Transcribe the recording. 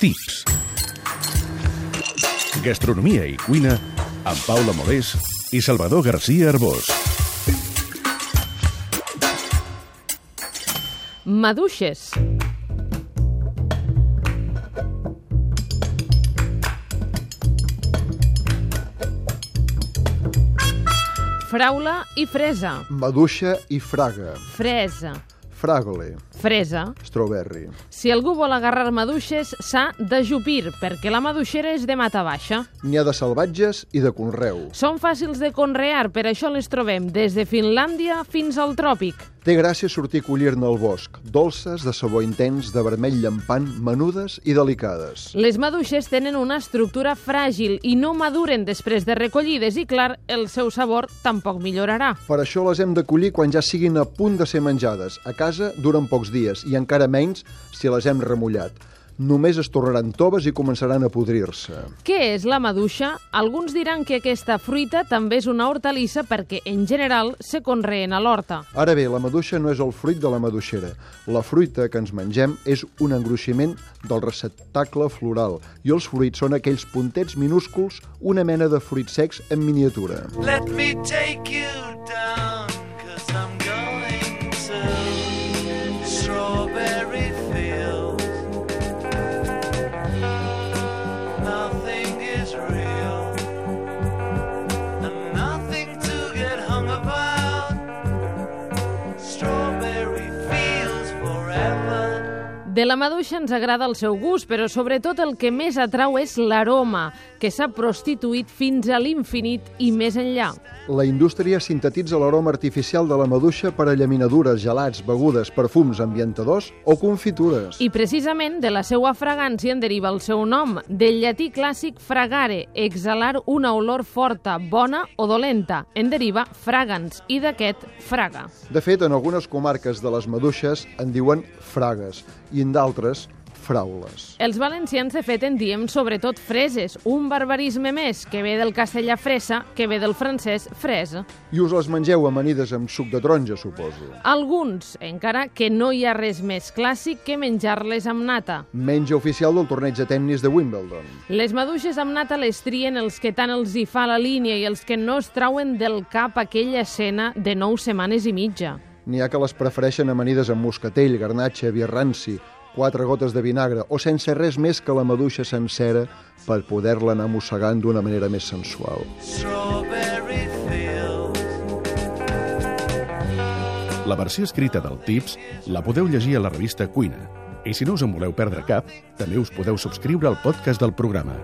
Tips. Gastronomia i cuina amb Paula Molés i Salvador García Arbós. Maduixes. Fraula i fresa. Maduixa i fraga. Fresa. Fragole. Fresa. Strawberry. Si algú vol agarrar maduixes, s'ha d'ajupir, perquè la maduixera és de mata baixa. N'hi ha de salvatges i de conreu. Són fàcils de conrear, per això les trobem des de Finlàndia fins al tròpic. Té gràcia sortir a collir-ne al bosc, dolces, de sabor intens, de vermell llampant, menudes i delicades. Les maduixes tenen una estructura fràgil i no maduren després de recollides i, clar, el seu sabor tampoc millorarà. Per això les hem de collir quan ja siguin a punt de ser menjades. A casa duren pocs dies i encara menys si les hem remullat. Només es tornaran toves i començaran a podrir-se. Què és la maduixa? Alguns diran que aquesta fruita també és una hortalissa perquè, en general, se conreen a l'horta. Ara bé, la maduixa no és el fruit de la maduixera. La fruita que ens mengem és un engruiximent del receptacle floral i els fruits són aquells puntets minúsculs, una mena de fruits secs en miniatura. Let me take you down, strawberry fields. Nothing is real, De la maduixa ens agrada el seu gust, però sobretot el que més atrau és l'aroma, que s'ha prostituït fins a l'infinit i més enllà. La indústria sintetitza l'aroma artificial de la maduixa per a llaminadures, gelats, begudes, perfums, ambientadors o confitures. I precisament de la seva fragància en deriva el seu nom, del llatí clàssic fragare, exhalar una olor forta, bona o dolenta. En deriva fragans i d'aquest fraga. De fet, en algunes comarques de les maduixes en diuen fragues i en d'altres fraules. Els valencians, de fet, en diem sobretot freses, un barbarisme més, que ve del castellà fresa, que ve del francès fresa. I us les mengeu amanides amb suc de taronja, suposo. Alguns, encara que no hi ha res més clàssic que menjar-les amb nata. Menja oficial del torneig de tennis de Wimbledon. Les maduixes amb nata les trien els que tant els hi fa la línia i els que no es trauen del cap aquella escena de nou setmanes i mitja. N'hi ha que les prefereixen amanides amb moscatell, garnatxa, vi ranci, quatre gotes de vinagre o sense res més que la maduixa sencera per poder-la anar mossegant d'una manera més sensual. La versió escrita del Tips la podeu llegir a la revista Cuina. I si no us en voleu perdre cap, també us podeu subscriure al podcast del programa.